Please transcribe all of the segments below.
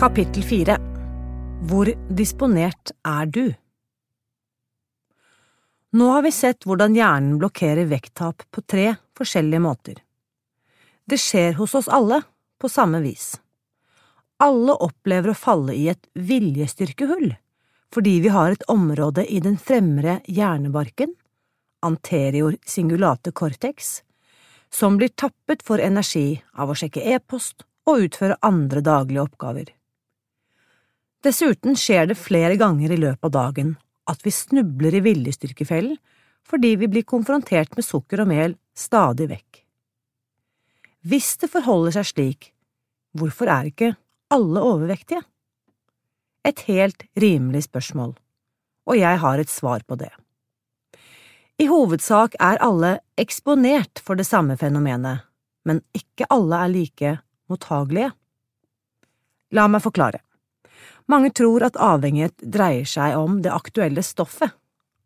Kapittel fire Hvor disponert er du? Nå har vi sett hvordan hjernen blokkerer vekttap på tre forskjellige måter. Det skjer hos oss alle på samme vis. Alle opplever å falle i et viljestyrkehull fordi vi har et område i den fremre hjernebarken, anterior singulate cortex, som blir tappet for energi av å sjekke e-post og utføre andre daglige oppgaver. Dessuten skjer det flere ganger i løpet av dagen at vi snubler i viljestyrkefellen fordi vi blir konfrontert med sukker og mel stadig vekk. Hvis det forholder seg slik, hvorfor er ikke alle overvektige? Et helt rimelig spørsmål, og jeg har et svar på det. I hovedsak er alle eksponert for det samme fenomenet, men ikke alle er like mottagelige. La meg forklare. Mange tror at avhengighet dreier seg om det aktuelle stoffet,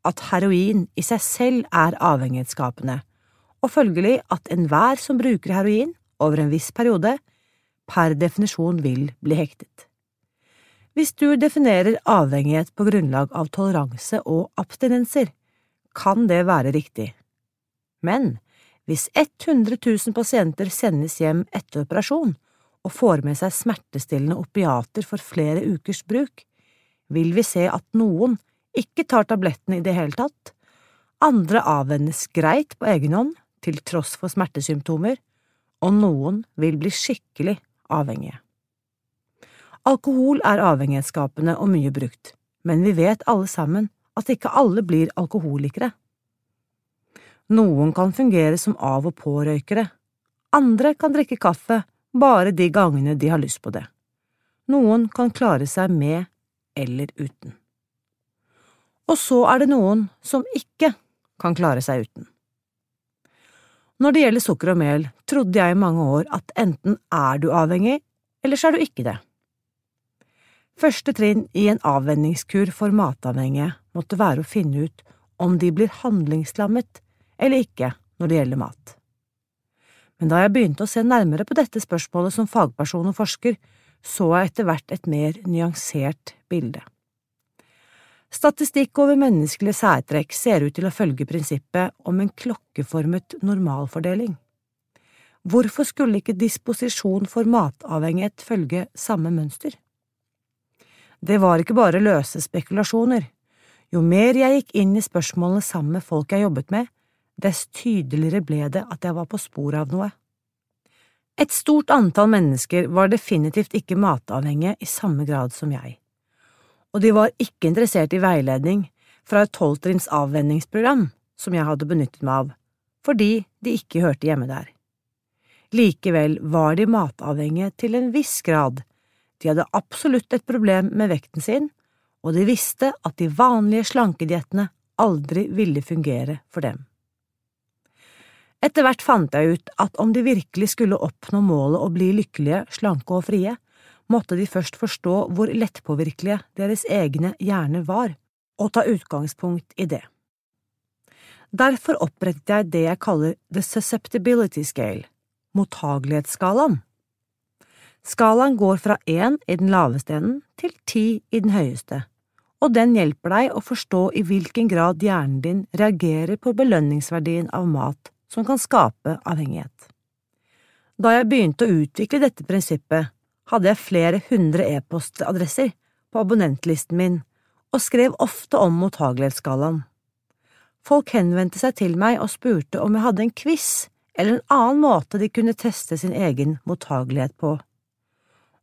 at heroin i seg selv er avhengighetsskapende, og følgelig at enhver som bruker heroin over en viss periode, per definisjon vil bli hektet. Hvis du definerer avhengighet på grunnlag av toleranse og abstinenser, kan det være riktig. Men hvis 100 000 pasienter sendes hjem etter operasjon, og får med seg smertestillende opiater for flere ukers bruk, vil vi se at noen ikke tar tablettene i det hele tatt, andre avvennes greit på egen hånd til tross for smertesymptomer, og noen vil bli skikkelig avhengige. Alkohol er avhengighetsskapende og mye brukt, men vi vet alle sammen at ikke alle blir alkoholikere. Noen kan fungere som av- og pårøykere, andre kan drikke kaffe bare de gangene de har lyst på det. Noen kan klare seg med eller uten. Og så er det noen som ikke kan klare seg uten. Når det gjelder sukker og mel, trodde jeg i mange år at enten er du avhengig, eller så er du ikke det. Første trinn i en avvenningskur for matavhengige måtte være å finne ut om de blir handlingslammet eller ikke når det gjelder mat men da jeg begynte å se nærmere på dette spørsmålet som fagperson og forsker, så jeg etter hvert et mer nyansert bilde. Statistikk over menneskelige særtrekk ser ut til å følge prinsippet om en klokkeformet normalfordeling. Hvorfor skulle ikke disposisjon for matavhengighet følge samme mønster? Det var ikke bare løse spekulasjoner. Jo mer jeg gikk inn i spørsmålene sammen med folk jeg jobbet med, dess tydeligere ble det at jeg var på sporet av noe. Et stort antall mennesker var definitivt ikke matavhengige i samme grad som jeg, og de var ikke interessert i veiledning fra et tolvtrinns avvenningsprogram som jeg hadde benyttet meg av, fordi de ikke hørte hjemme der. Likevel var de matavhengige til en viss grad, de hadde absolutt et problem med vekten sin, og de visste at de vanlige slankediettene aldri ville fungere for dem. Etter hvert fant jeg ut at om de virkelig skulle oppnå målet å bli lykkelige, slanke og frie, måtte de først forstå hvor lettpåvirkelige deres egne hjerner var, og ta utgangspunkt i det. Derfor opprettet jeg det jeg kaller The Susceptibility Scale, mottagelighetsskalaen. Skalaen går fra én i den laveste enden til ti i den høyeste, og den hjelper deg å forstå i hvilken grad hjernen din reagerer på belønningsverdien av mat som kan skape avhengighet. Da jeg begynte å utvikle dette prinsippet, hadde jeg flere hundre e-postadresser på abonnentlisten min og skrev ofte om mottagelighetsskalaen. Folk henvendte seg til meg og spurte om jeg hadde en quiz eller en annen måte de kunne teste sin egen mottagelighet på.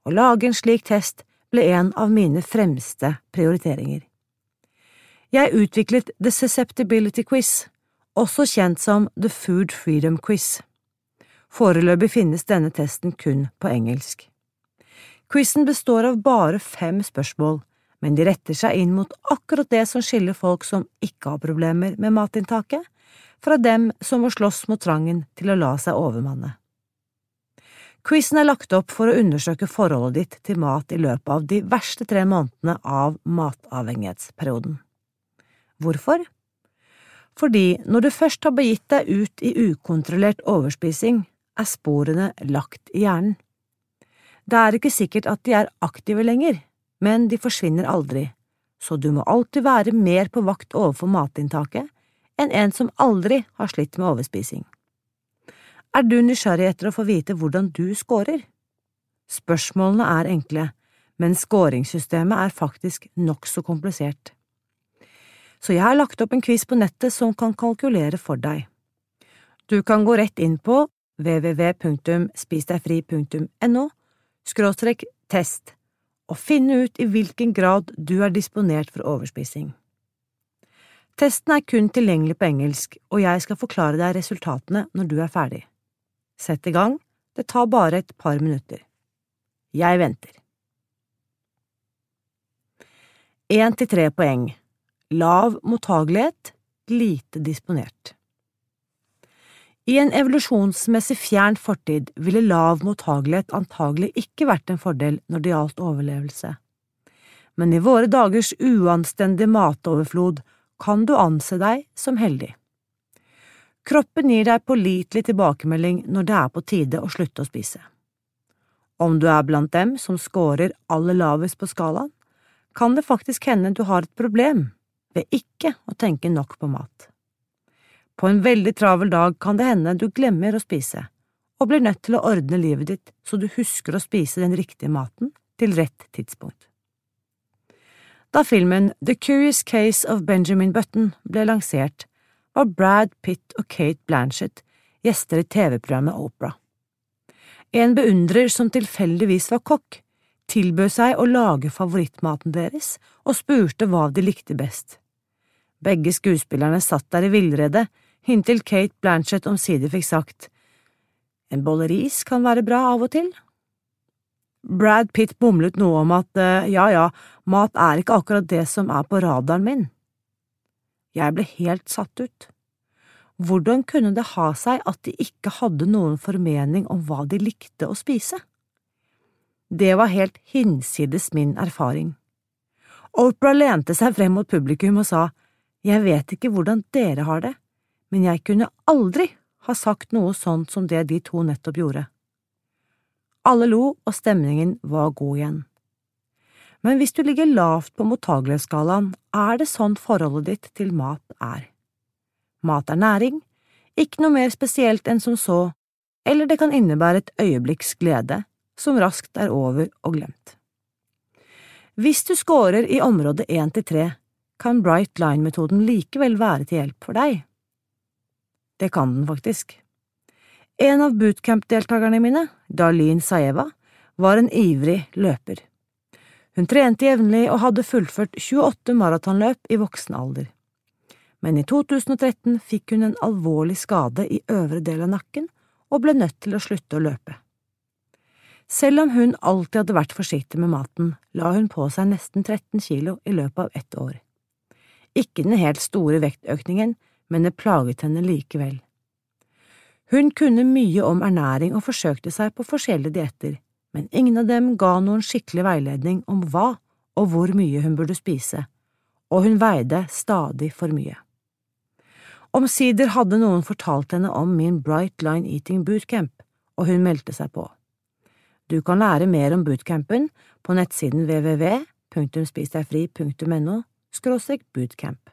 Å lage en slik test ble en av mine fremste prioriteringer. Jeg utviklet The Susceptibility Quiz, også kjent som The Food Freedom Quiz. Foreløpig finnes denne testen kun på engelsk. Quizen består av bare fem spørsmål, men de retter seg inn mot akkurat det som skiller folk som ikke har problemer med matinntaket, fra dem som må slåss mot trangen til å la seg overmanne. Quizen er lagt opp for å undersøke forholdet ditt til mat i løpet av de verste tre månedene av matavhengighetsperioden. Hvorfor? Fordi når du først har begitt deg ut i ukontrollert overspising, er sporene lagt i hjernen. Det er ikke sikkert at de er aktive lenger, men de forsvinner aldri, så du må alltid være mer på vakt overfor matinntaket enn en som aldri har slitt med overspising. Er du nysgjerrig etter å få vite hvordan du scorer? Spørsmålene er enkle, men scoringssystemet er faktisk nokså komplisert. Så jeg har lagt opp en quiz på nettet som kan kalkulere for deg. Du kan gå rett inn på www.spisdegfri.no skråstrek test og finne ut i hvilken grad du er disponert for overspising. Testen er kun tilgjengelig på engelsk, og jeg skal forklare deg resultatene når du er ferdig. Sett i gang, det tar bare et par minutter. Jeg venter. Én til tre poeng. Lav mottagelighet, lite disponert. I en evolusjonsmessig fjern fortid ville lav mottagelighet antagelig ikke vært en fordel når det gjaldt overlevelse. Men i våre dagers uanstendige matoverflod kan du anse deg som heldig. Kroppen gir deg pålitelig tilbakemelding når det er på tide å slutte å spise. Om du er blant dem som scorer aller lavest på skalaen, kan det faktisk hende du har et problem ved ikke å tenke nok på mat. På en veldig travel dag kan det hende du glemmer å spise, og blir nødt til å ordne livet ditt så du husker å spise den riktige maten til rett tidspunkt. Da filmen The Curious Case of Benjamin Button ble lansert, var Brad Pitt og Kate Blanchett gjester i TV-programmet Opera. En beundrer som tilfeldigvis var kokk, tilbød seg å lage favorittmaten deres og spurte hva de likte best. Begge skuespillerne satt der i villrede inntil Kate Blanchett omsider fikk sagt En bolle ris kan være bra av og til. Brad Pitt bomlet noe om at eh, ja ja, mat er ikke akkurat det som er på radaren min. Jeg ble helt satt ut. Hvordan kunne det ha seg at de ikke hadde noen formening om hva de likte å spise? Det var helt hinsides min erfaring. Opera lente seg frem mot publikum og sa, Jeg vet ikke hvordan dere har det, men jeg kunne aldri ha sagt noe sånt som det de to nettopp gjorde. Alle lo, og stemningen var god igjen. Men hvis du ligger lavt på mottagelighetsskalaen, er det sånn forholdet ditt til mat er. Mat er næring, ikke noe mer spesielt enn som så, eller det kan innebære et øyeblikks glede, som raskt er over og glemt. Hvis du scorer i området én til tre, kan Bright Line-metoden likevel være til hjelp for deg. Det kan den faktisk. En av bootcamp-deltakerne mine, Darlene Saeva, var en ivrig løper. Hun trente jevnlig og hadde fullført 28 maratonløp i voksen alder. Men i 2013 fikk hun en alvorlig skade i øvre del av nakken og ble nødt til å slutte å løpe. Selv om hun alltid hadde vært forsiktig med maten, la hun på seg nesten 13 kilo i løpet av ett år. Ikke den helt store vektøkningen, men det plaget henne likevel. Hun kunne mye om ernæring og forsøkte seg på forskjellige dietter, men ingen av dem ga noen skikkelig veiledning om hva og hvor mye hun burde spise, og hun veide stadig for mye. Omsider hadde noen fortalt henne om min Bright Line Eating Bootcamp, og hun meldte seg på. Du kan lære mer om bootcampen på nettsiden www.spisdegfri.no skråstrek bootcamp.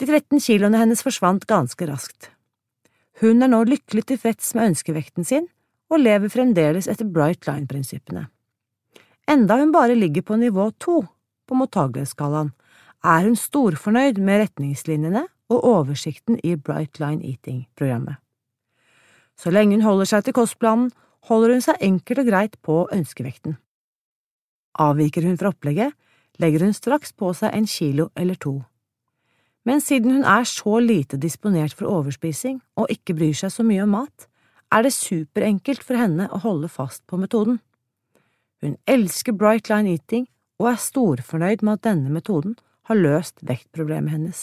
De 13 kiloene hennes forsvant ganske raskt. Hun er nå lykkelig tilfreds med ønskevekten sin og lever fremdeles etter Bright Line-prinsippene. Enda hun bare ligger på nivå to på mottagelighetsskalaen, er hun storfornøyd med retningslinjene og oversikten i Bright Line Eating-programmet. Så lenge hun holder seg til kostplanen, holder hun seg enkelt og greit på ønskevekten. Avviker hun fra opplegget, legger hun straks på seg en kilo eller to. Men siden hun er så lite disponert for overspising og ikke bryr seg så mye om mat, er det superenkelt for henne å holde fast på metoden. Hun elsker Bright Line Eating og er storfornøyd med at denne metoden har løst vektproblemet hennes.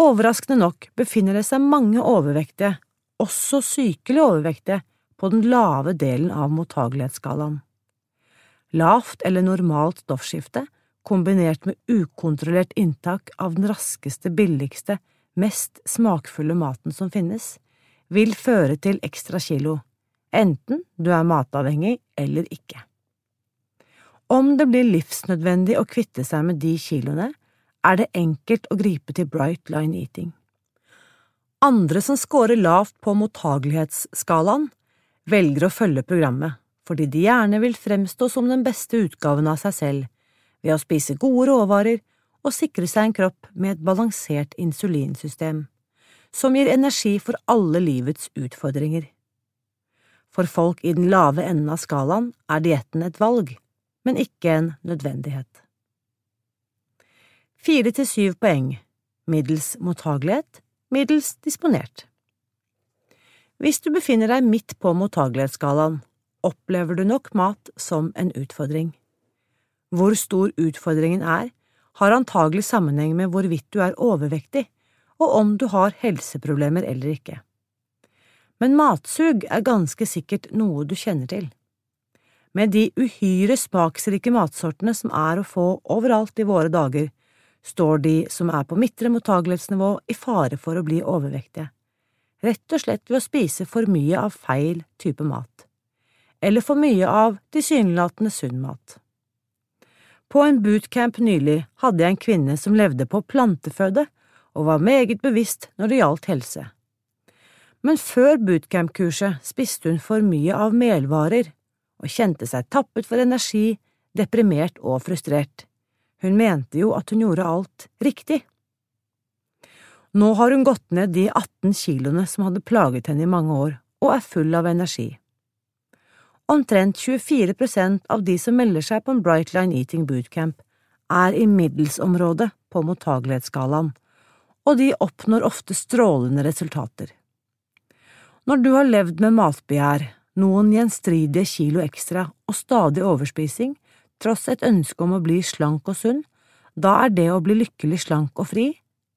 Overraskende nok befinner det seg mange overvektige, også sykelig overvektige, på den lave delen av mottagelighetsskalaen. Lavt eller normalt stoffskifte, kombinert med ukontrollert inntak av den raskeste, billigste, mest smakfulle maten som finnes, vil føre til ekstra kilo, enten du er matavhengig eller ikke. Om det blir livsnødvendig å kvitte seg med de kiloene, er det enkelt å gripe til Bright Line Eating. Andre som scorer lavt på mottagelighetsskalaen, velger å følge programmet fordi de gjerne vil fremstå som den beste utgaven av seg selv ved å spise gode råvarer og sikre seg en kropp med et balansert insulinsystem, som gir energi for alle livets utfordringer. For folk i den lave enden av skalaen er dietten et valg, men ikke en nødvendighet. Fire til syv poeng, middels mottagelighet, middels disponert. Hvis du befinner deg midt på mottagelighetsskalaen, opplever du nok mat som en utfordring. Hvor stor utfordringen er, har antagelig sammenheng med hvorvidt du er overvektig, og om du har helseproblemer eller ikke. Men matsug er ganske sikkert noe du kjenner til. Med de uhyre smaksrike matsortene som er å få overalt i våre dager, står de som er på midtre mottagelighetsnivå i fare for å bli overvektige rett og slett ved å spise for mye av feil type mat, eller for mye av tilsynelatende sunn mat. På en bootcamp nylig hadde jeg en kvinne som levde på planteføde og var meget bevisst når det gjaldt helse. Men før bootcamp-kurset spiste hun for mye av melvarer og kjente seg tappet for energi, deprimert og frustrert. Hun mente jo at hun gjorde alt riktig. Nå har hun gått ned de 18 kiloene som hadde plaget henne i mange år, og er full av energi. Omtrent 24% av de som melder seg på en Brightline Eating Bootcamp, er i middelsområdet på mottagelighetsskalaen, og de oppnår ofte strålende resultater. Når du har levd med matbegjær, noen gjenstridige kilo ekstra og stadig overspising, tross et ønske om å bli slank og sunn, da er det å bli lykkelig slank og fri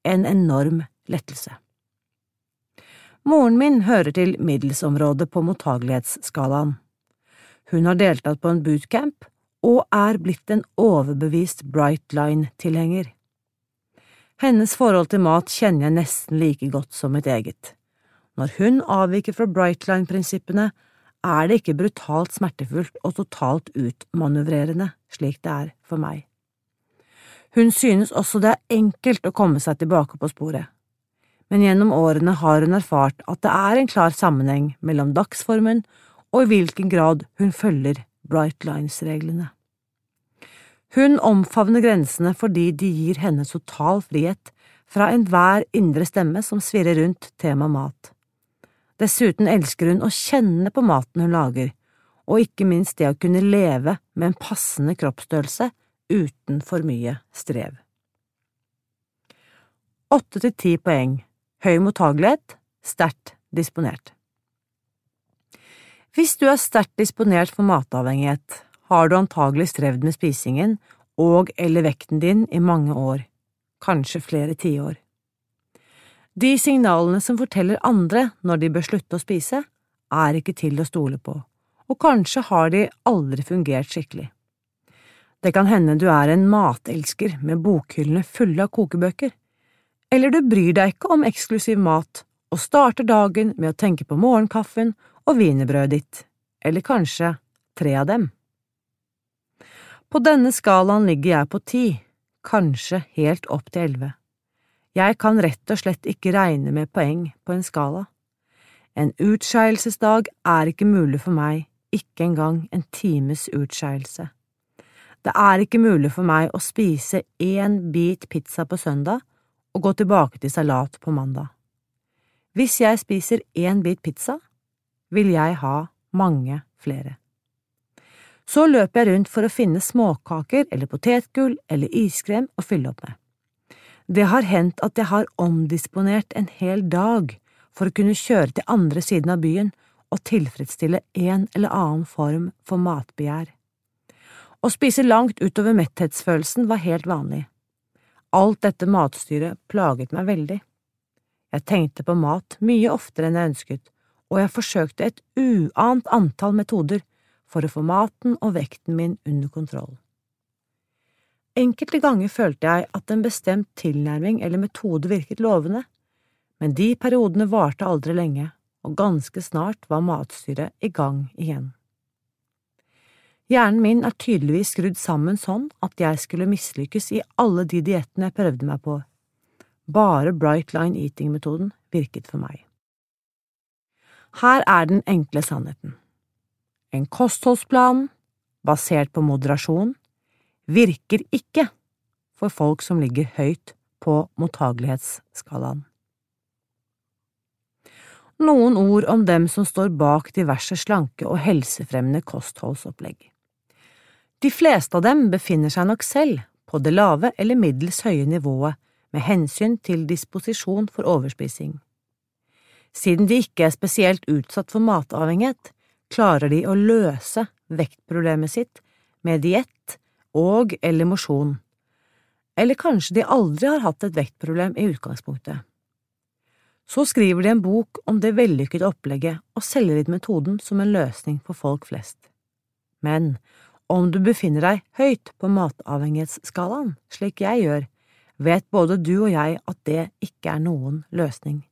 en enorm lettelse. Moren min hører til middelsområdet på mottagelighetsskalaen. Hun har deltatt på en bootcamp og er blitt en overbevist Bright Line-tilhenger. Hennes forhold til mat kjenner jeg nesten like godt som mitt eget. Når hun avviker fra Bright Line-prinsippene, er det ikke brutalt smertefullt og totalt utmanøvrerende, slik det er for meg. Hun synes også det er enkelt å komme seg tilbake på sporet. Men gjennom årene har hun erfart at det er en klar sammenheng mellom dagsformen og i hvilken grad hun følger Bright Lines-reglene. Hun omfavner grensene fordi de gir henne total frihet fra enhver indre stemme som svirrer rundt tema mat. Dessuten elsker hun å kjenne på maten hun lager, og ikke minst det å kunne leve med en passende kroppsstørrelse uten for mye strev. Åtte til ti poeng, høy mottagelighet, sterkt disponert. Hvis du er sterkt disponert for matavhengighet, har du antagelig strevd med spisingen og eller vekten din i mange år, kanskje flere tiår. De signalene som forteller andre når de bør slutte å spise, er ikke til å stole på, og kanskje har de aldri fungert skikkelig. Det kan hende du er en matelsker med bokhyllene fulle av kokebøker, eller du bryr deg ikke om eksklusiv mat og starter dagen med å tenke på morgenkaffen og wienerbrødet ditt, eller kanskje tre av dem. På denne skalaen ligger jeg på ti, kanskje helt opp til elleve. Jeg kan rett og slett ikke regne med poeng på en skala. En utskeielsesdag er ikke mulig for meg, ikke engang en times utskeielse. Det er ikke mulig for meg å spise én bit pizza på søndag og gå tilbake til salat på mandag. Hvis jeg spiser én bit pizza, vil jeg ha mange flere. Så løper jeg rundt for å finne småkaker eller potetgull eller iskrem å fylle opp med. Det har hendt at jeg har omdisponert en hel dag for å kunne kjøre til andre siden av byen og tilfredsstille en eller annen form for matbegjær. Å spise langt utover metthetsfølelsen var helt vanlig. Alt dette matstyret plaget meg veldig. Jeg tenkte på mat mye oftere enn jeg ønsket, og jeg forsøkte et uant antall metoder for å få maten og vekten min under kontroll. Enkelte ganger følte jeg at en bestemt tilnærming eller metode virket lovende, men de periodene varte aldri lenge, og ganske snart var matstyret i gang igjen. Hjernen min er tydeligvis skrudd sammen sånn at jeg skulle mislykkes i alle de diettene jeg prøvde meg på. Bare Bright Line Eating-metoden virket for meg. Her er den enkle sannheten. En kostholdsplan, basert på moderasjon, virker ikke for folk som ligger høyt på mottagelighetsskalaen. Noen ord om dem som står bak diverse slanke- og helsefremmende kostholdsopplegg. De fleste av dem befinner seg nok selv på det lave eller middels høye nivået med hensyn til disposisjon for overspising. Siden de ikke er spesielt utsatt for matavhengighet, klarer de å løse vektproblemet sitt med diett og eller mosjon, eller kanskje de aldri har hatt et vektproblem i utgangspunktet. Så skriver de en bok om det vellykkede opplegget og selger inn metoden som en løsning for folk flest. Men om du befinner deg høyt på matavhengighetsskalaen, slik jeg gjør, vet både du og jeg at det ikke er noen løsning.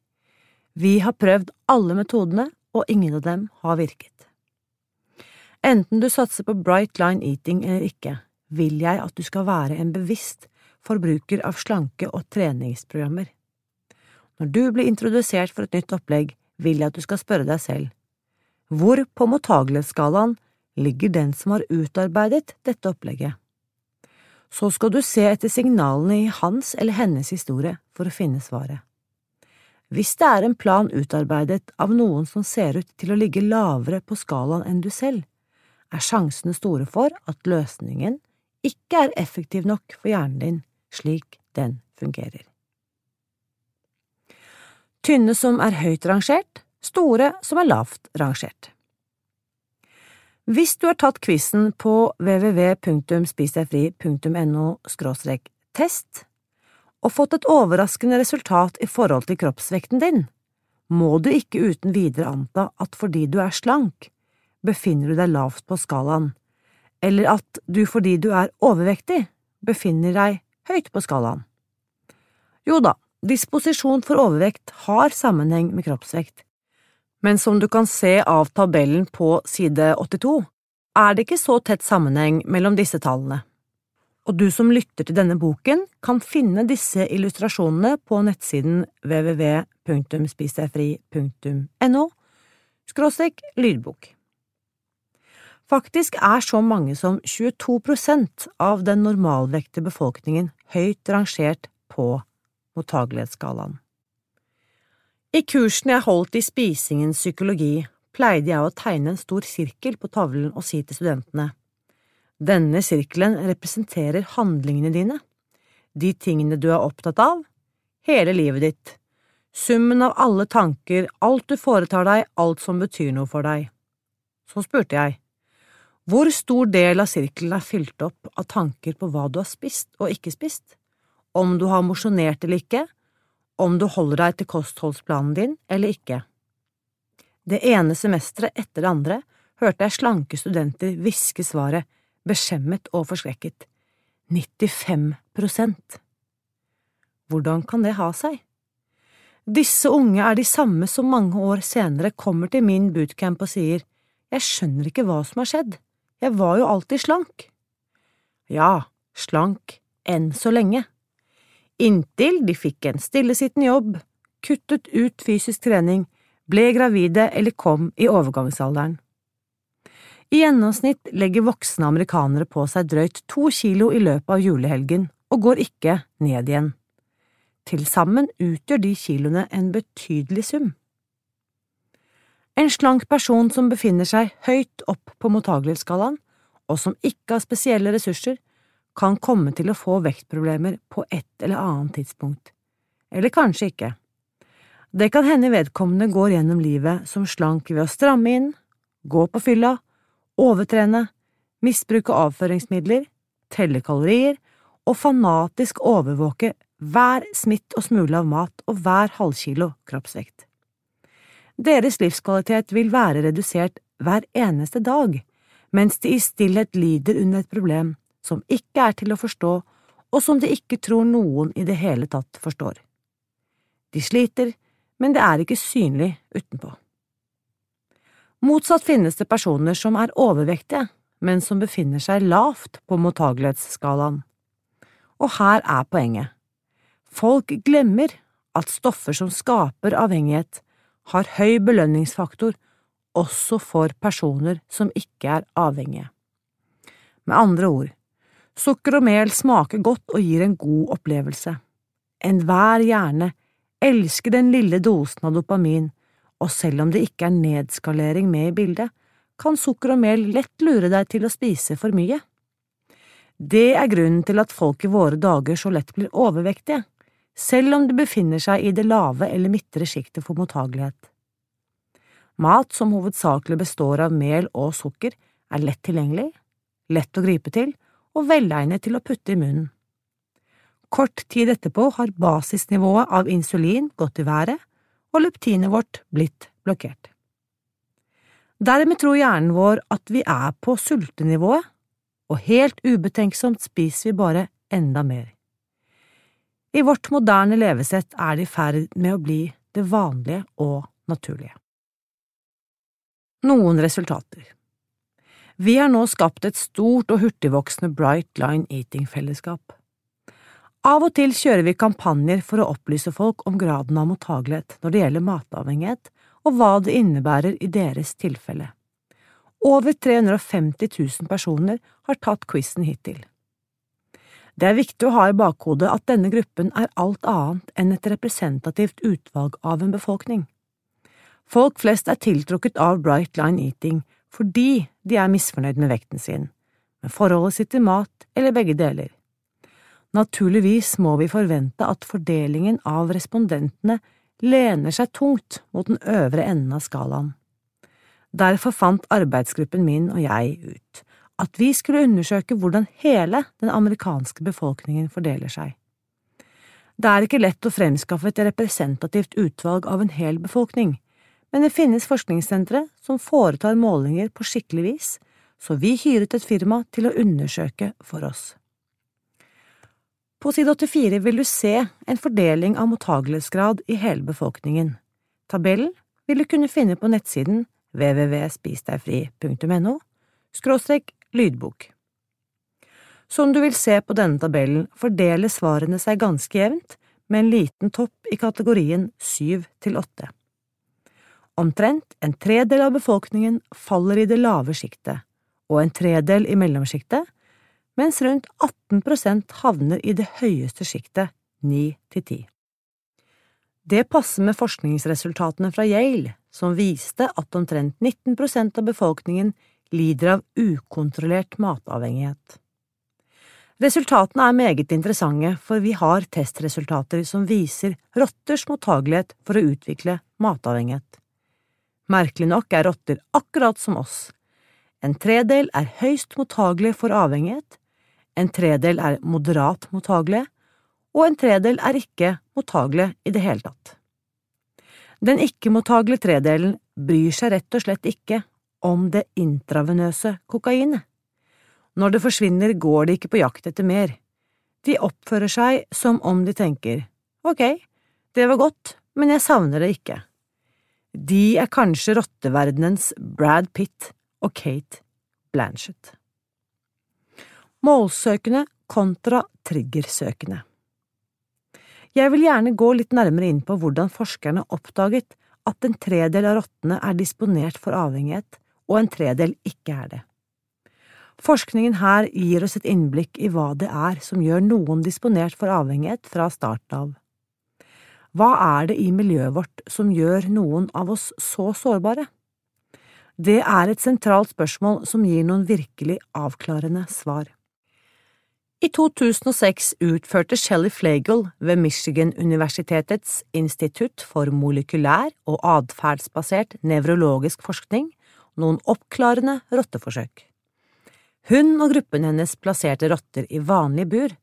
Vi har prøvd alle metodene, og ingen av dem har virket. Enten du satser på bright line eating eller ikke, vil jeg at du skal være en bevisst forbruker av slanke- og treningsprogrammer. Når du blir introdusert for et nytt opplegg, vil jeg at du skal spørre deg selv, hvor på mottagelighetsskalaen ligger den som har utarbeidet dette opplegget? Så skal du se etter signalene i hans eller hennes historie for å finne svaret. Hvis det er en plan utarbeidet av noen som ser ut til å ligge lavere på skalaen enn du selv, er sjansene store for at løsningen ikke er effektiv nok for hjernen din slik den fungerer. Tynne som er høyt rangert, store som er lavt rangert. Hvis du har tatt quizen på www.spisdegfri.no test og fått et overraskende resultat i forhold til kroppsvekten din, må du ikke uten videre anta at fordi du er slank, befinner du deg lavt på skalaen, eller at du fordi du er overvektig, befinner deg høyt på skalaen. Jo da, disposisjon for overvekt har sammenheng med kroppsvekt, men som du kan se av tabellen på side 82, er det ikke så tett sammenheng mellom disse tallene. Og du som lytter til denne boken, kan finne disse illustrasjonene på nettsiden www.spisdegfri.no skråstrek lydbok. Faktisk er så mange som 22 prosent av den normalvekte befolkningen høyt rangert på mottagelighetsskalaen. I kursene jeg holdt i spisingens psykologi, pleide jeg å tegne en stor sirkel på tavlen og si til studentene. Denne sirkelen representerer handlingene dine, de tingene du er opptatt av, hele livet ditt, summen av alle tanker, alt du foretar deg, alt som betyr noe for deg. Så spurte jeg, hvor stor del av sirkelen er fylt opp av tanker på hva du har spist og ikke spist, om du har mosjonert eller ikke, om du holder deg til kostholdsplanen din eller ikke. Det ene semesteret etter det andre hørte jeg slanke studenter hviske svaret, beskjemmet og forskrekket. 95 prosent. Hvordan kan det ha seg? Disse unge er de samme som mange år senere kommer til min bootcamp og sier, jeg skjønner ikke hva som har skjedd. Jeg var jo alltid slank. Ja, slank enn så lenge. Inntil de fikk en stillesittende jobb, kuttet ut fysisk trening, ble gravide eller kom i overgangsalderen. I gjennomsnitt legger voksne amerikanere på seg drøyt to kilo i løpet av julehelgen og går ikke ned igjen. Til sammen utgjør de kiloene en betydelig sum. En slank person som befinner seg høyt opp på mottagelighetsskalaen, og som ikke har spesielle ressurser, kan komme til å få vektproblemer på et eller annet tidspunkt. Eller kanskje ikke. Det kan hende vedkommende går gjennom livet som slank ved å stramme inn, gå på fylla, overtrene, misbruke avføringsmidler, telle kalorier og fanatisk overvåke hver smitt og smule av mat og hver halvkilo kroppsvekt. Deres livskvalitet vil være redusert hver eneste dag, mens de i stillhet lider under et problem som ikke er til å forstå, og som de ikke tror noen i det hele tatt forstår. De sliter, men det er ikke synlig utenpå. Motsatt finnes det personer som er overvektige, men som befinner seg lavt på mottagelighetsskalaen. Og her er poenget. Folk glemmer at stoffer som skaper avhengighet, har høy belønningsfaktor også for personer som ikke er avhengige. Med andre ord, sukker og mel smaker godt og gir en god opplevelse. Enhver hjerne elsker den lille dosen av dopamin, og selv om det ikke er nedskalering med i bildet, kan sukker og mel lett lure deg til å spise for mye. Det er grunnen til at folk i våre dager så lett blir overvektige, selv om de befinner seg i det lave eller midtre sjiktet for mottagelighet. Mat som hovedsakelig består av mel og sukker, er lett tilgjengelig, lett å gripe til og velegnet til å putte i munnen. Kort tid etterpå har basisnivået av insulin gått i været, og leptinet vårt blitt blokkert. Dermed tror hjernen vår at vi er på sultenivået, og helt ubetenksomt spiser vi bare enda mer. I vårt moderne levesett er det i ferd med å bli det vanlige og naturlige. Noen resultater Vi har nå skapt et stort og hurtigvoksende Bright Line Eating-fellesskap. Av og til kjører vi kampanjer for å opplyse folk om graden av mottagelighet når det gjelder matavhengighet, og hva det innebærer i deres tilfelle. Over 350 000 personer har tatt quizen hittil. Det er viktig å ha i bakhodet at denne gruppen er alt annet enn et representativt utvalg av en befolkning. Folk flest er tiltrukket av Bright Line Eating fordi de er misfornøyd med vekten sin, med forholdet sitt til mat eller begge deler. Naturligvis må vi forvente at fordelingen av respondentene lener seg tungt mot den øvre enden av skalaen. Derfor fant arbeidsgruppen min og jeg ut at vi skulle undersøke hvordan hele den amerikanske befolkningen fordeler seg. Det er ikke lett å fremskaffe et representativt utvalg av en hel befolkning, men det finnes forskningssentre som foretar målinger på skikkelig vis, så vi hyret et firma til å undersøke for oss. På side 84 vil du se en fordeling av mottagelighetsgrad i hele befolkningen. Tabellen vil du kunne finne på nettsiden www.spisdegfri.no skråstrek lydbok. Som du vil se på denne tabellen, fordeler svarene seg ganske jevnt, med en liten topp i kategorien syv til åtte. Omtrent en tredel av befolkningen faller i det lave sjiktet, og en tredel i mellomsjiktet, mens rundt 18% havner i det høyeste sjiktet, 9 til 10. Det passer med forskningsresultatene fra Yale, som viste at omtrent 19% av befolkningen lider av ukontrollert matavhengighet. Resultatene er meget interessante, for vi har testresultater som viser rotters mottagelighet for å utvikle matavhengighet. Merkelig nok er rotter akkurat som oss. En tredel er høyst mottagelig for avhengighet, en tredel er moderat mottagelige, og en tredel er ikke mottagelige i det hele tatt. Den ikke-mottagelige tredelen bryr seg rett og slett ikke om det intravenøse kokainet. Når det forsvinner, går de ikke på jakt etter mer. De oppfører seg som om de tenker ok, det var godt, men jeg savner det ikke. De er kanskje rotteverdenens Brad Pitt og Kate Blanchett. Målsøkende kontra triggersøkende. Jeg vil gjerne gå litt nærmere inn på hvordan forskerne oppdaget at en tredel av rottene er disponert for avhengighet, og en tredel ikke er det. Forskningen her gir oss et innblikk i hva det er som gjør noen disponert for avhengighet fra starten av. Hva er det i miljøet vårt som gjør noen av oss så sårbare? Det er et sentralt spørsmål som gir noen virkelig avklarende svar. I 2006 utførte Shelly Flagel ved Michigan-universitetets Institutt for molekylær og atferdsbasert nevrologisk forskning noen oppklarende rotteforsøk. Hun og gruppen hennes plasserte rotter i vanlig bur,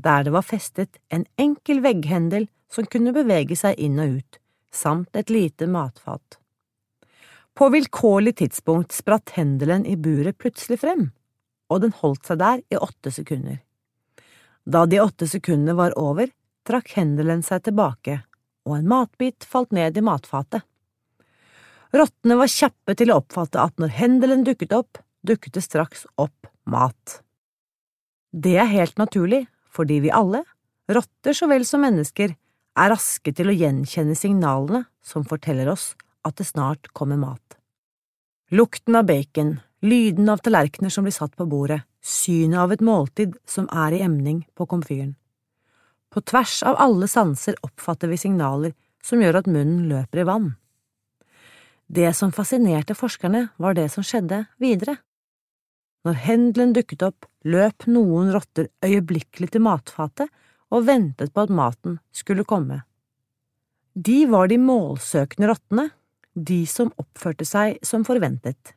der det var festet en enkel vegghendel som kunne bevege seg inn og ut, samt et lite matfat. På vilkårlig tidspunkt spratt hendelen i buret plutselig frem, og den holdt seg der i åtte sekunder. Da de åtte sekundene var over, trakk hendelen seg tilbake, og en matbit falt ned i matfatet. Rottene var kjappe til å oppfatte at når hendelen dukket opp, dukket det straks opp mat. Det er helt naturlig, fordi vi alle, rotter så vel som mennesker, er raske til å gjenkjenne signalene som forteller oss at det snart kommer mat. Lukten av bacon, lyden av tallerkener som blir satt på bordet, synet av et måltid som er i emning på komfyren. På tvers av alle sanser oppfatter vi signaler som gjør at munnen løper i vann. Det som fascinerte forskerne, var det som skjedde videre. Når hendelen dukket opp, løp noen rotter øyeblikkelig til matfatet og ventet på at maten skulle komme. De var de målsøkende rottene, de som oppførte seg som forventet.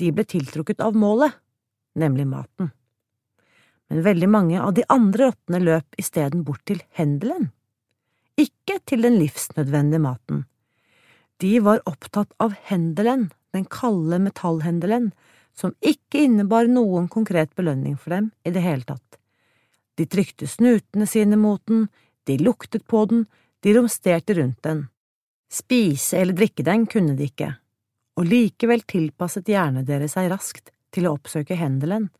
De ble tiltrukket av målet, nemlig maten. Men veldig mange av de andre rottene løp isteden bort til hendelen, ikke til den livsnødvendige maten. De var opptatt av hendelen, den kalde metallhendelen, som ikke innebar noen konkret belønning for dem i det hele tatt. De trykte snutene sine mot den, de luktet på den, de romsterte rundt den. Spise eller drikke den kunne de ikke, og likevel tilpasset hjernen deres seg raskt til å oppsøke hendelen,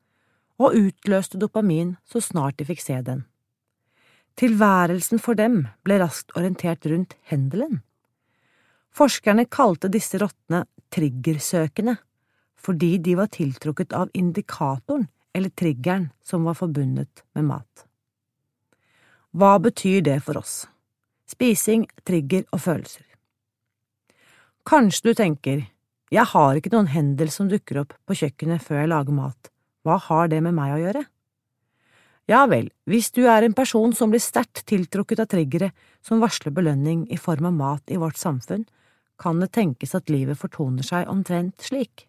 og utløste dopamin så snart de fikk se den. Tilværelsen for dem ble raskt orientert rundt hendelen. Forskerne kalte disse rottene triggersøkende, fordi de var tiltrukket av indikatoren eller triggeren som var forbundet med mat. Hva betyr det for oss? Spising, trigger og følelser. Kanskje du tenker, jeg har ikke noen hendel som dukker opp på kjøkkenet før jeg lager mat, hva har det med meg å gjøre? Ja vel, hvis du er en person som blir sterkt tiltrukket av triggere som varsler belønning i form av mat i vårt samfunn, kan det tenkes at livet fortoner seg omtrent slik.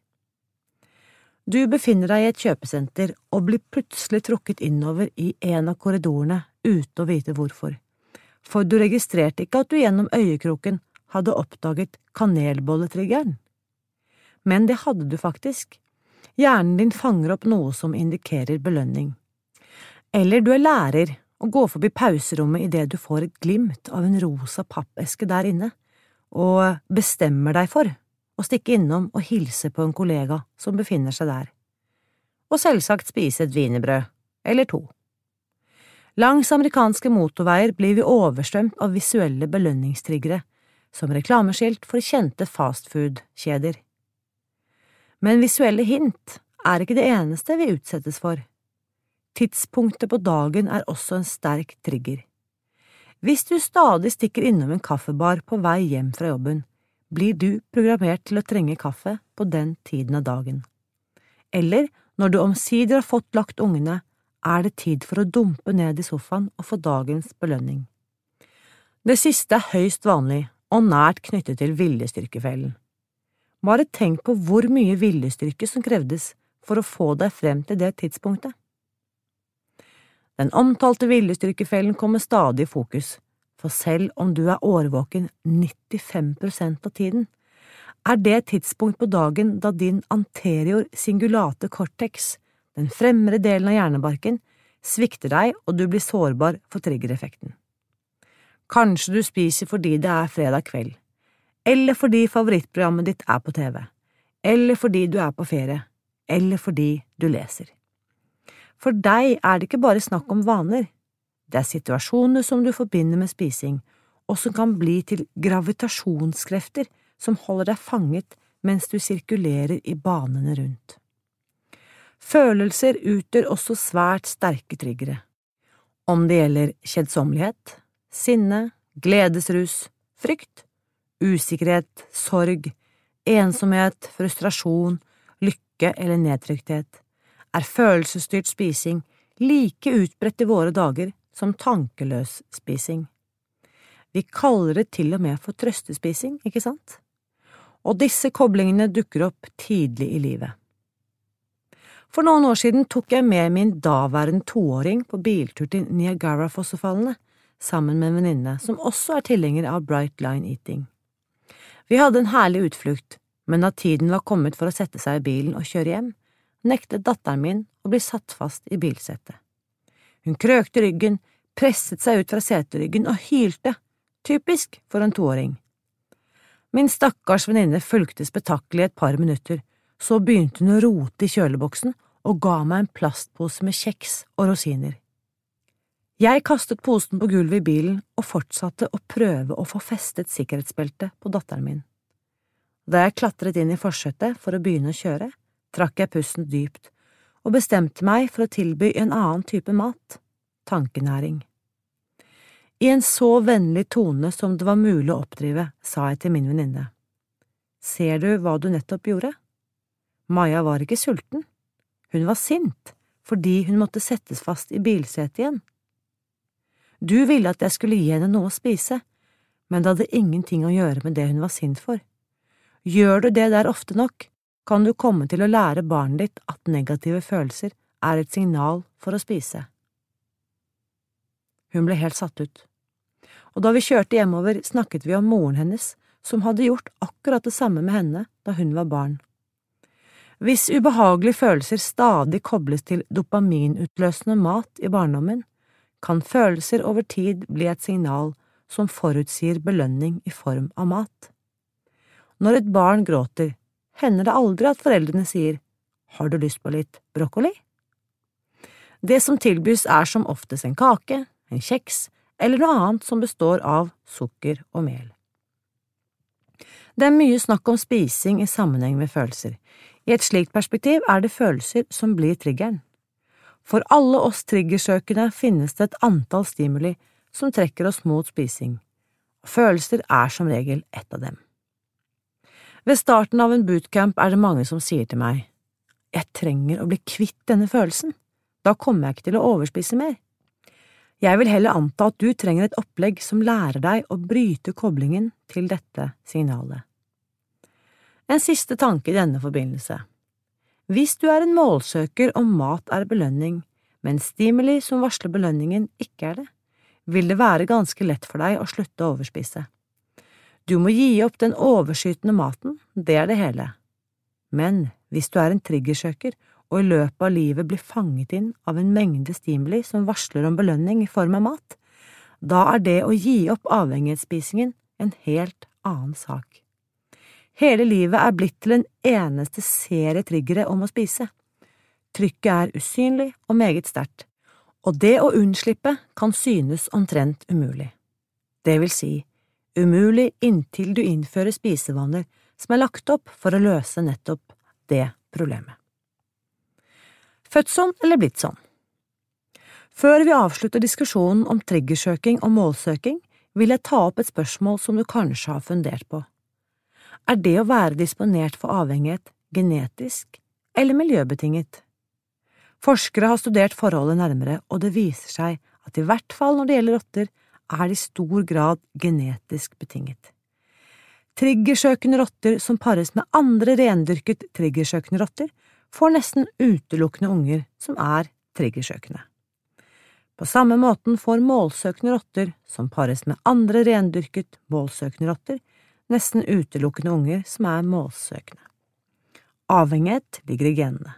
Du befinner deg i et kjøpesenter og blir plutselig trukket innover i en av korridorene uten å vite hvorfor, for du registrerte ikke at du gjennom øyekroken hadde oppdaget kanelbolletriggeren. Men det hadde du faktisk. Hjernen din fanger opp noe som indikerer belønning. Eller du er lærer og går forbi pauserommet idet du får et glimt av en rosa pappeske der inne, og bestemmer deg for å stikke innom og hilse på en kollega som befinner seg der, og selvsagt spise et wienerbrød, eller to. Langs amerikanske motorveier blir vi overstrømt av visuelle belønningstriggere, som reklameskilt for kjente fastfood-kjeder. Men visuelle hint er ikke det eneste vi utsettes for. Tidspunktet på dagen er også en sterk trigger. Hvis du stadig stikker innom en kaffebar på vei hjem fra jobben, blir du programmert til å trenge kaffe på den tiden av dagen. Eller når du omsider har fått lagt ungene, er det tid for å dumpe ned i sofaen og få dagens belønning. Det siste er høyst vanlig og nært knyttet til viljestyrkefellen. Bare tenk på hvor mye viljestyrke som krevdes for å få deg frem til det tidspunktet. Den omtalte viljestyrkefellen kommer stadig i fokus, for selv om du er årvåken 95% av tiden, er det tidspunkt på dagen da din anterior singulate cortex, den fremre delen av hjernebarken, svikter deg og du blir sårbar for triggereffekten. Kanskje du spiser fordi det er fredag kveld, eller fordi favorittprogrammet ditt er på TV, eller fordi du er på ferie, eller fordi du leser. For deg er det ikke bare snakk om vaner, det er situasjoner som du forbinder med spising, og som kan bli til gravitasjonskrefter som holder deg fanget mens du sirkulerer i banene rundt. Følelser utgjør også svært sterke triggere, om det gjelder kjedsommelighet, sinne, gledesrus, frykt, usikkerhet, sorg, ensomhet, frustrasjon, lykke eller nedtrykthet, er følelsesstyrt spising like utbredt i våre dager som tankeløs spising. Vi kaller det til og med for trøstespising, ikke sant? Og disse koblingene dukker opp tidlig i livet. For noen år siden tok jeg med min daværende toåring på biltur til Niagara-fossefallene sammen med en venninne som også er tilhenger av Bright Line Eating. Vi hadde en herlig utflukt, men da tiden var kommet for å sette seg i bilen og kjøre hjem, nektet datteren min å bli satt fast i bilsetet. Hun krøkte ryggen, presset seg ut fra seteryggen og hylte, typisk for en toåring. Min stakkars venninne fulgte spetakkelet et par minutter, så begynte hun å rote i kjøleboksen og ga meg en plastpose med kjeks og rosiner. Jeg kastet posen på gulvet i bilen og fortsatte å prøve å få festet sikkerhetsbeltet på datteren min. Da jeg klatret inn i forsetet for å begynne å kjøre, trakk jeg pusten dypt og bestemte meg for å tilby en annen type mat, tankenæring. I en så vennlig tone som det var mulig å oppdrive, sa jeg til min venninne. Ser du hva du nettopp gjorde? Maja var ikke sulten, hun var sint fordi hun måtte settes fast i bilsetet igjen. Du ville at jeg skulle gi henne noe å spise, men det hadde ingenting å gjøre med det hun var sint for. Gjør du det der ofte nok, kan du komme til å lære barnet ditt at negative følelser er et signal for å spise. Hun ble helt satt ut, og da vi kjørte hjemover, snakket vi om moren hennes, som hadde gjort akkurat det samme med henne da hun var barn. Hvis ubehagelige følelser stadig kobles til dopaminutløsende mat i barndommen, kan følelser over tid bli et signal som forutsier belønning i form av mat. Når et barn gråter, hender det aldri at foreldrene sier Har du lyst på litt brokkoli? Det som tilbys er som oftest en kake, en kjeks eller noe annet som består av sukker og mel. Det er mye snakk om spising i sammenheng med følelser. I et slikt perspektiv er det følelser som blir triggeren. For alle oss triggersøkende finnes det et antall stimuli som trekker oss mot spising, følelser er som regel ett av dem. Ved starten av en bootcamp er det mange som sier til meg, jeg trenger å bli kvitt denne følelsen, da kommer jeg ikke til å overspise mer. Jeg vil heller anta at du trenger et opplegg som lærer deg å bryte koblingen til dette signalet. En siste tanke i denne forbindelse. Hvis du er en målsøker og mat er belønning, men stimuli som varsler belønningen ikke er det, vil det være ganske lett for deg å slutte å overspise. Du må gi opp den overskytende maten, det er det hele. Men hvis du er en triggersøker og i løpet av livet blir fanget inn av en mengde stimuli som varsler om belønning i form av mat, da er det å gi opp avhengighetsspisingen en helt annen sak. Hele livet er blitt til en eneste serie triggere om å spise. Trykket er usynlig og meget sterkt, og det å unnslippe kan synes omtrent umulig. Det vil si, umulig inntil du innfører spisevaner som er lagt opp for å løse nettopp det problemet. Født sånn eller blitt sånn? Før vi avslutter diskusjonen om triggersøking og målsøking, vil jeg ta opp et spørsmål som du kanskje har fundert på er det å være disponert for avhengighet genetisk eller miljøbetinget? Forskere har studert forholdet nærmere, og det viser seg at i hvert fall når det gjelder rotter, er det i stor grad genetisk betinget. Triggersøkende rotter som pares med andre rendyrket triggersøkende rotter, får nesten utelukkende unger som er triggersøkende. På samme måten får målsøkende rotter som pares med andre rendyrket målsøkende rotter, nesten utelukkende unger som er målsøkende. Avhengighet ligger i genene.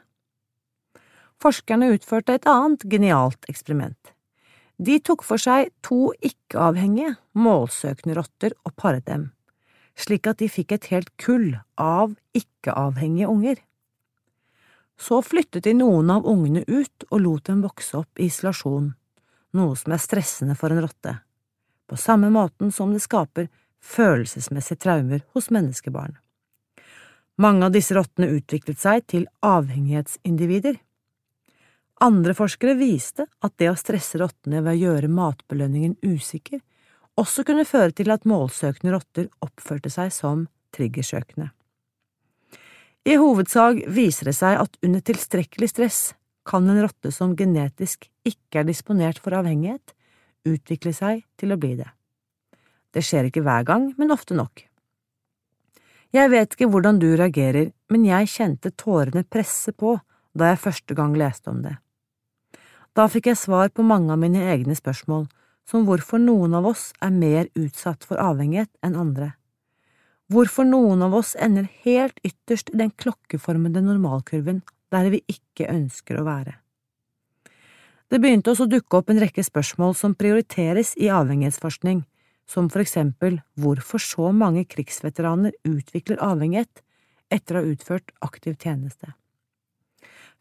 Forskerne utførte et annet genialt eksperiment. De tok for seg to ikke-avhengige, målsøkende rotter og paret dem, slik at de fikk et helt kull av ikke-avhengige unger. Så flyttet de noen av ungene ut og lot dem vokse opp i isolasjon, noe som er stressende for en rotte, på samme måten som det skaper følelsesmessige traumer hos menneskebarn. Mange av disse rottene utviklet seg til avhengighetsindivider. Andre forskere viste at det å stresse rottene ved å gjøre matbelønningen usikker også kunne føre til at målsøkende rotter oppførte seg som triggersøkende. I hovedsak viser det seg at under tilstrekkelig stress kan en rotte som genetisk ikke er disponert for avhengighet, utvikle seg til å bli det. Det skjer ikke hver gang, men ofte nok. Jeg vet ikke hvordan du reagerer, men jeg kjente tårene presse på da jeg første gang leste om det. Da fikk jeg svar på mange av mine egne spørsmål, som hvorfor noen av oss er mer utsatt for avhengighet enn andre, hvorfor noen av oss ender helt ytterst i den klokkeformede normalkurven der vi ikke ønsker å være. Det begynte også å dukke opp en rekke spørsmål som prioriteres i avhengighetsforskning, som for eksempel hvorfor så mange krigsveteraner utvikler avhengighet etter å ha utført aktiv tjeneste.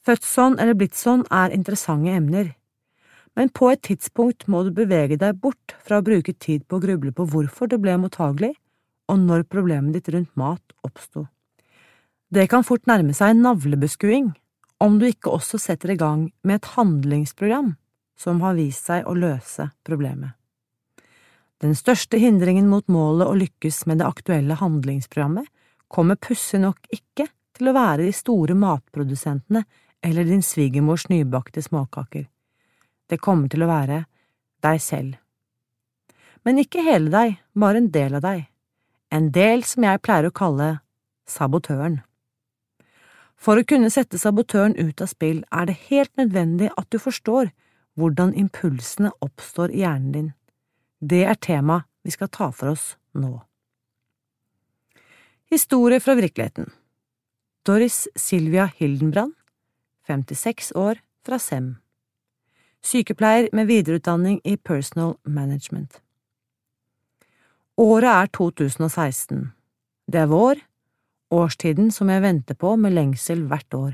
Født sånn eller blitt sånn er interessante emner, men på et tidspunkt må du bevege deg bort fra å bruke tid på å gruble på hvorfor du ble mottagelig, og når problemet ditt rundt mat oppsto. Det kan fort nærme seg navlebeskuing om du ikke også setter i gang med et handlingsprogram som har vist seg å løse problemet. Den største hindringen mot målet å lykkes med det aktuelle handlingsprogrammet kommer pussig nok ikke til å være de store matprodusentene eller din svigermors nybakte småkaker. Det kommer til å være deg selv. Men ikke hele deg, bare en del av deg. En del som jeg pleier å kalle sabotøren. For å kunne sette sabotøren ut av spill er det helt nødvendig at du forstår hvordan impulsene oppstår i hjernen din. Det er tema vi skal ta for oss nå. Historie fra virkeligheten Doris Silvia Hildenbrand, 56 år, fra Sem. Sykepleier med videreutdanning i personal management. Året er 2016. Det er vår, årstiden som jeg venter på med lengsel hvert år.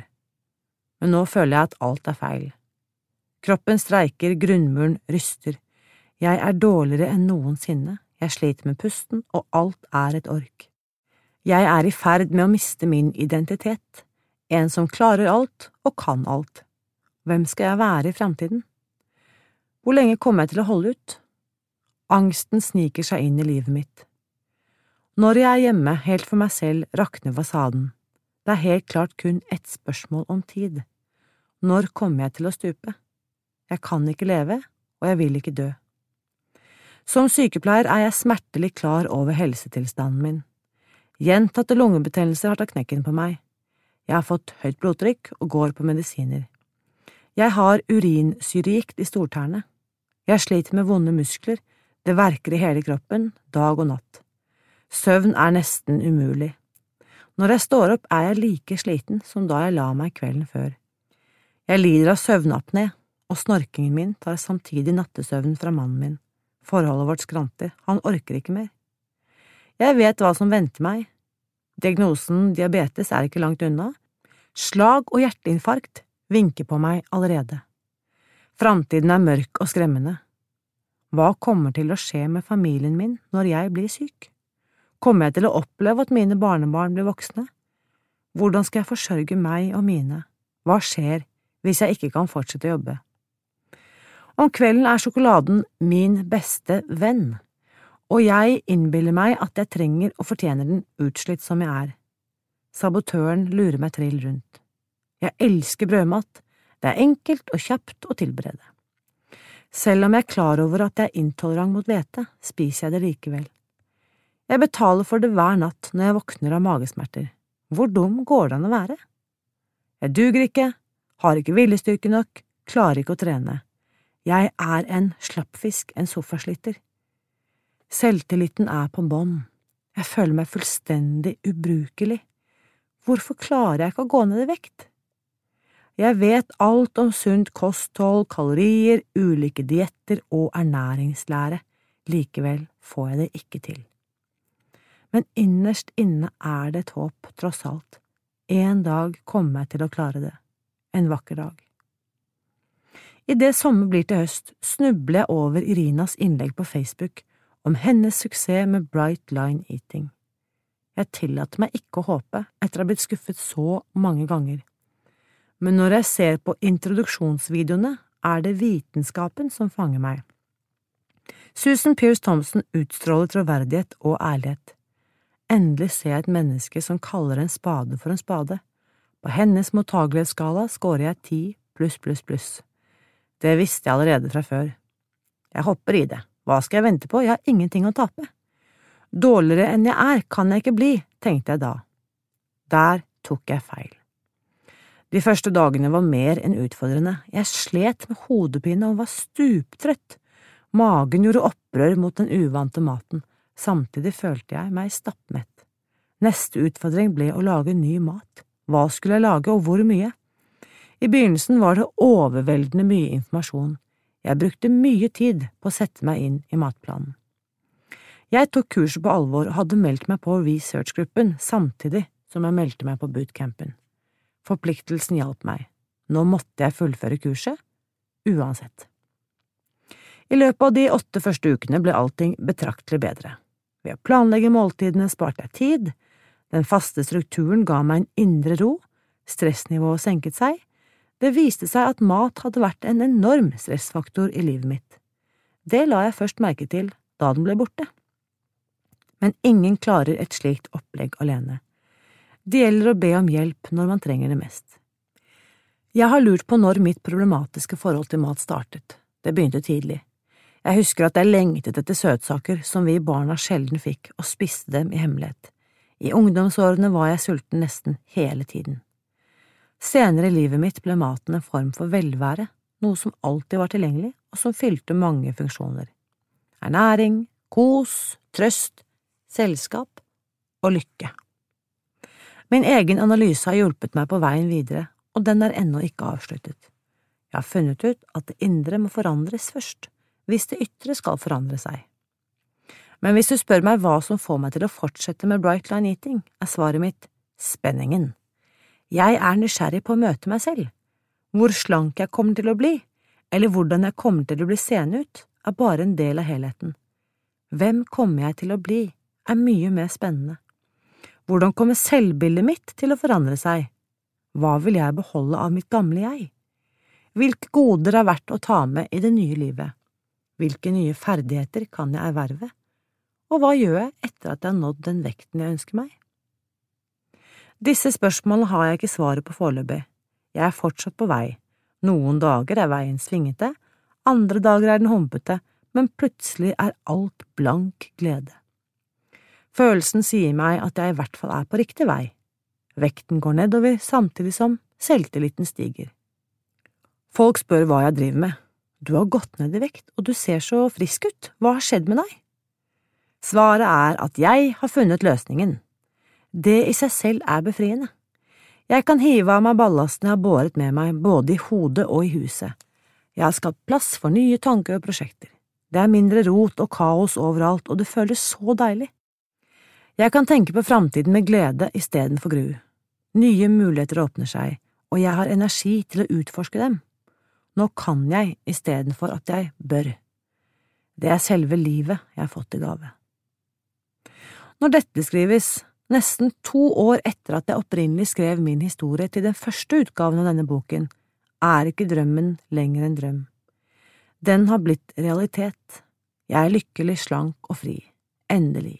Men nå føler jeg at alt er feil. Kroppen streiker, grunnmuren ryster. Jeg er dårligere enn noensinne, jeg sliter med pusten, og alt er et ork. Jeg er i ferd med å miste min identitet, en som klarer alt og kan alt. Hvem skal jeg være i fremtiden? Hvor lenge kommer jeg til å holde ut? Angsten sniker seg inn i livet mitt. Når jeg er hjemme helt for meg selv, rakner fasaden. Det er helt klart kun ett spørsmål om tid. Når kommer jeg til å stupe? Jeg kan ikke leve, og jeg vil ikke dø. Som sykepleier er jeg smertelig klar over helsetilstanden min. Gjentatte lungebetennelser har tatt knekken på meg. Jeg har fått høyt blodtrykk og går på medisiner. Jeg har urinsyregikt i stortærne. Jeg sliter med vonde muskler, det verker i hele kroppen, dag og natt. Søvn er nesten umulig. Når jeg står opp, er jeg like sliten som da jeg la meg kvelden før. Jeg lider av søvnapné, og snorkingen min tar samtidig nattesøvnen fra mannen min. Forholdet vårt skranter, han orker ikke mer. Jeg vet hva som venter meg. Diagnosen diabetes er ikke langt unna. Slag og hjerteinfarkt vinker på meg allerede. Framtiden er mørk og skremmende. Hva kommer til å skje med familien min når jeg blir syk? Kommer jeg til å oppleve at mine barnebarn blir voksne? Hvordan skal jeg forsørge meg og mine? Hva skjer hvis jeg ikke kan fortsette å jobbe? Om kvelden er sjokoladen min beste venn, og jeg innbiller meg at jeg trenger og fortjener den utslitt som jeg er. Sabotøren lurer meg trill rundt. Jeg elsker brødmat, det er enkelt og kjapt å tilberede. Selv om jeg er klar over at jeg er intolerant mot hvete, spiser jeg det likevel. Jeg betaler for det hver natt når jeg våkner av magesmerter. Hvor dum går det an å være? Jeg duger ikke, har ikke viljestyrke nok, klarer ikke å trene. Jeg er en slappfisk, en sofasliter. Selvtilliten er på bånn. Jeg føler meg fullstendig ubrukelig. Hvorfor klarer jeg ikke å gå ned i vekt? Jeg vet alt om sunt kosthold, kalorier, ulike dietter og ernæringslære, likevel får jeg det ikke til men innerst inne er det et håp, tross alt. En dag kommer jeg til å klare det. En vakker dag. Idet sommer blir til høst, snubler jeg over Irinas innlegg på Facebook om hennes suksess med Bright Line Eating. Jeg tillater meg ikke å håpe, etter å ha blitt skuffet så mange ganger. Men når jeg ser på introduksjonsvideoene, er det vitenskapen som fanger meg. Susan Pierce Thompson utstråler troverdighet og ærlighet. Endelig ser jeg et menneske som kaller en spade for en spade. På hennes mottagelighetsskala scorer jeg ti pluss, pluss, pluss. Det visste jeg allerede fra før. Jeg hopper i det, hva skal jeg vente på, jeg har ingenting å tape. Dårligere enn jeg er kan jeg ikke bli, tenkte jeg da. Der tok jeg feil. De første dagene var mer enn utfordrende, jeg slet med hodepine og var stuptrøtt. Magen gjorde opprør mot den uvante maten, samtidig følte jeg meg stappmett. Neste utfordring ble å lage ny mat. Hva skulle jeg lage, og hvor mye? I begynnelsen var det overveldende mye informasjon. Jeg brukte mye tid på å sette meg inn i matplanen. Jeg tok kurset på alvor og hadde meldt meg på researchgruppen samtidig som jeg meldte meg på bootcampen. Forpliktelsen hjalp meg. Nå måtte jeg fullføre kurset, uansett. I løpet av de åtte første ukene ble allting betraktelig bedre. Ved å planlegge måltidene sparte jeg tid, den faste strukturen ga meg en indre ro, stressnivået senket seg, det viste seg at mat hadde vært en enorm stressfaktor i livet mitt. Det la jeg først merke til da den ble borte. Men ingen klarer et slikt opplegg alene. Det gjelder å be om hjelp når man trenger det mest. Jeg har lurt på når mitt problematiske forhold til mat startet. Det begynte tidlig. Jeg husker at jeg lengtet etter søtsaker som vi barna sjelden fikk, og spiste dem i hemmelighet. I ungdomsårene var jeg sulten nesten hele tiden. Senere i livet mitt ble maten en form for velvære, noe som alltid var tilgjengelig, og som fylte mange funksjoner. Ernæring, kos, trøst, selskap og lykke. Min egen analyse har hjulpet meg på veien videre, og den er ennå ikke avsluttet. Jeg har funnet ut at det indre må forandres først, hvis det ytre skal forandre seg. Men hvis du spør meg hva som får meg til å fortsette med Bright Line Eating, er svaret mitt spenningen. Jeg er nysgjerrig på å møte meg selv. Hvor slank jeg kommer til å bli, eller hvordan jeg kommer til å bli seende ut, er bare en del av helheten. Hvem kommer jeg til å bli, er mye mer spennende. Hvordan kommer selvbildet mitt til å forandre seg? Hva vil jeg beholde av mitt gamle jeg? Hvilke goder er verdt å ta med i det nye livet? Hvilke nye ferdigheter kan jeg erverve? Og hva gjør jeg etter at jeg har nådd den vekten jeg ønsker meg? Disse spørsmålene har jeg ikke svaret på foreløpig. Jeg er fortsatt på vei. Noen dager er veien svingete, andre dager er den humpete, men plutselig er alt blank glede. Følelsen sier meg at jeg i hvert fall er på riktig vei. Vekten går nedover samtidig som selvtilliten stiger. Folk spør hva jeg driver med. Du har gått ned i vekt, og du ser så frisk ut, hva har skjedd med deg? Svaret er at jeg har funnet løsningen. Det i seg selv er befriende. Jeg kan hive av meg ballasten jeg har båret med meg både i hodet og i huset. Jeg har skapt plass for nye tanker og prosjekter. Det er mindre rot og kaos overalt, og det føles så deilig. Jeg kan tenke på framtiden med glede istedenfor gru. Nye muligheter åpner seg, og jeg har energi til å utforske dem. Nå kan jeg istedenfor at jeg bør. Det er selve livet jeg har fått i gave. Når dette skrives, nesten to år etter at jeg opprinnelig skrev min historie til den første utgaven av denne boken, er ikke drømmen lenger en drøm. Den har blitt realitet. Jeg er lykkelig, slank og fri. Endelig.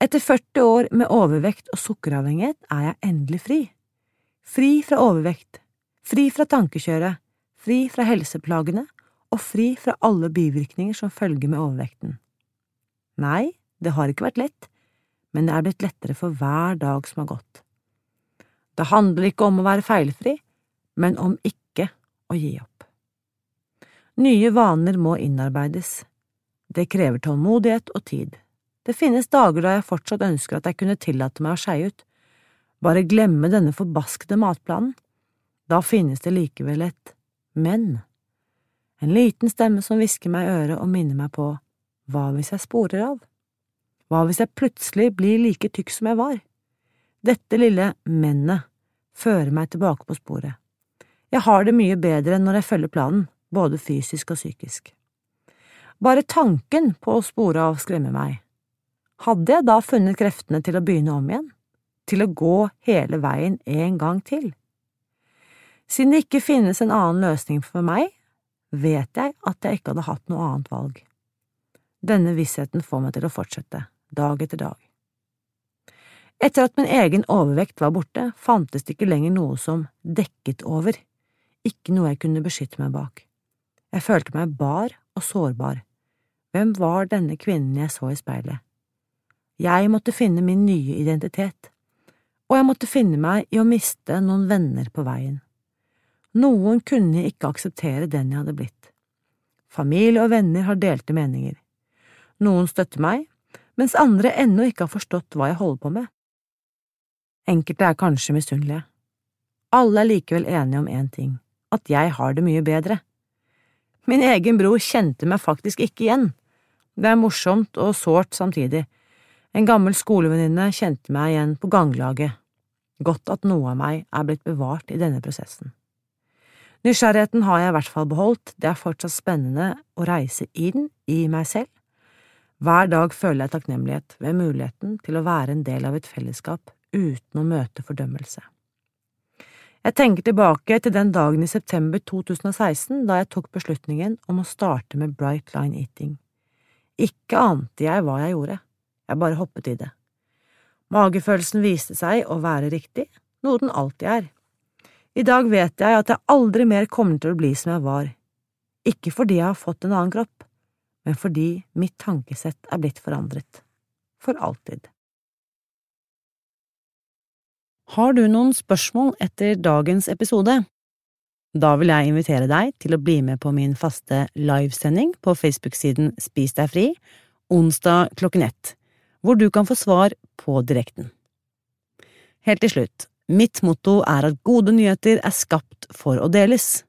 Etter 40 år med overvekt og sukkeravhengighet er jeg endelig fri. Fri fra overvekt, fri fra tankekjøret, fri fra helseplagene og fri fra alle bivirkninger som følger med overvekten. Nei, det har ikke vært lett, men det er blitt lettere for hver dag som har gått. Det handler ikke om å være feilfri, men om ikke å gi opp. Nye vaner må innarbeides. Det krever tålmodighet og tid. Det finnes dager da jeg fortsatt ønsker at jeg kunne tillate meg å skeie ut, bare glemme denne forbaskede matplanen. Da finnes det likevel et men, en liten stemme som hvisker meg i øret og minner meg på hva hvis jeg sporer av? Hva hvis jeg plutselig blir like tykk som jeg var? Dette lille mennet fører meg tilbake på sporet. Jeg har det mye bedre når jeg følger planen, både fysisk og psykisk. Bare tanken på å spore av skremmer meg. Hadde jeg da funnet kreftene til å begynne om igjen? Til å gå hele veien en gang til? Siden det ikke finnes en annen løsning for meg, vet jeg at jeg ikke hadde hatt noe annet valg. Denne vissheten får meg til å fortsette, dag etter dag. Etter at min egen overvekt var borte, fantes det ikke lenger noe som dekket over. ikke noe jeg kunne beskytte meg bak. Jeg følte meg bar og sårbar. Hvem var denne kvinnen jeg så i speilet? Jeg måtte finne min nye identitet, og jeg måtte finne meg i å miste noen venner på veien. Noen kunne ikke akseptere den jeg hadde blitt. Familie og venner har delte meninger. Noen støtter meg, mens andre ennå ikke har forstått hva jeg holder på med. Enkelte er kanskje misunnelige. Alle er likevel enige om én ting, at jeg har det mye bedre. Min egen bror kjente meg faktisk ikke igjen. Det er morsomt og sårt samtidig. En gammel skolevenninne kjente meg igjen på ganglaget. Godt at noe av meg er blitt bevart i denne prosessen. Nysgjerrigheten har jeg i hvert fall beholdt, det er fortsatt spennende å reise inn i meg selv. Hver dag føler jeg takknemlighet ved muligheten til å være en del av et fellesskap uten å møte fordømmelse. Jeg tenker tilbake til den dagen i september 2016 da jeg tok beslutningen om å starte med Bright Line Eating. Ikke ante jeg hva jeg gjorde, jeg bare hoppet i det. Magefølelsen viste seg å være riktig, noe den alltid er. I dag vet jeg at jeg aldri mer kommer til å bli som jeg var, ikke fordi jeg har fått en annen kropp, men fordi mitt tankesett er blitt forandret. For alltid. Har du noen spørsmål etter dagens episode? Da vil jeg invitere deg til å bli med på min faste livesending på Facebook-siden Spis deg fri, onsdag klokken ett, hvor du kan få svar på direkten. Helt til slutt, mitt motto er at gode nyheter er skapt for å deles.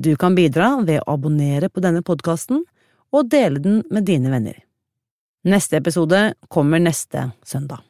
Du kan bidra ved å abonnere på denne podkasten og dele den med dine venner. Neste episode kommer neste søndag.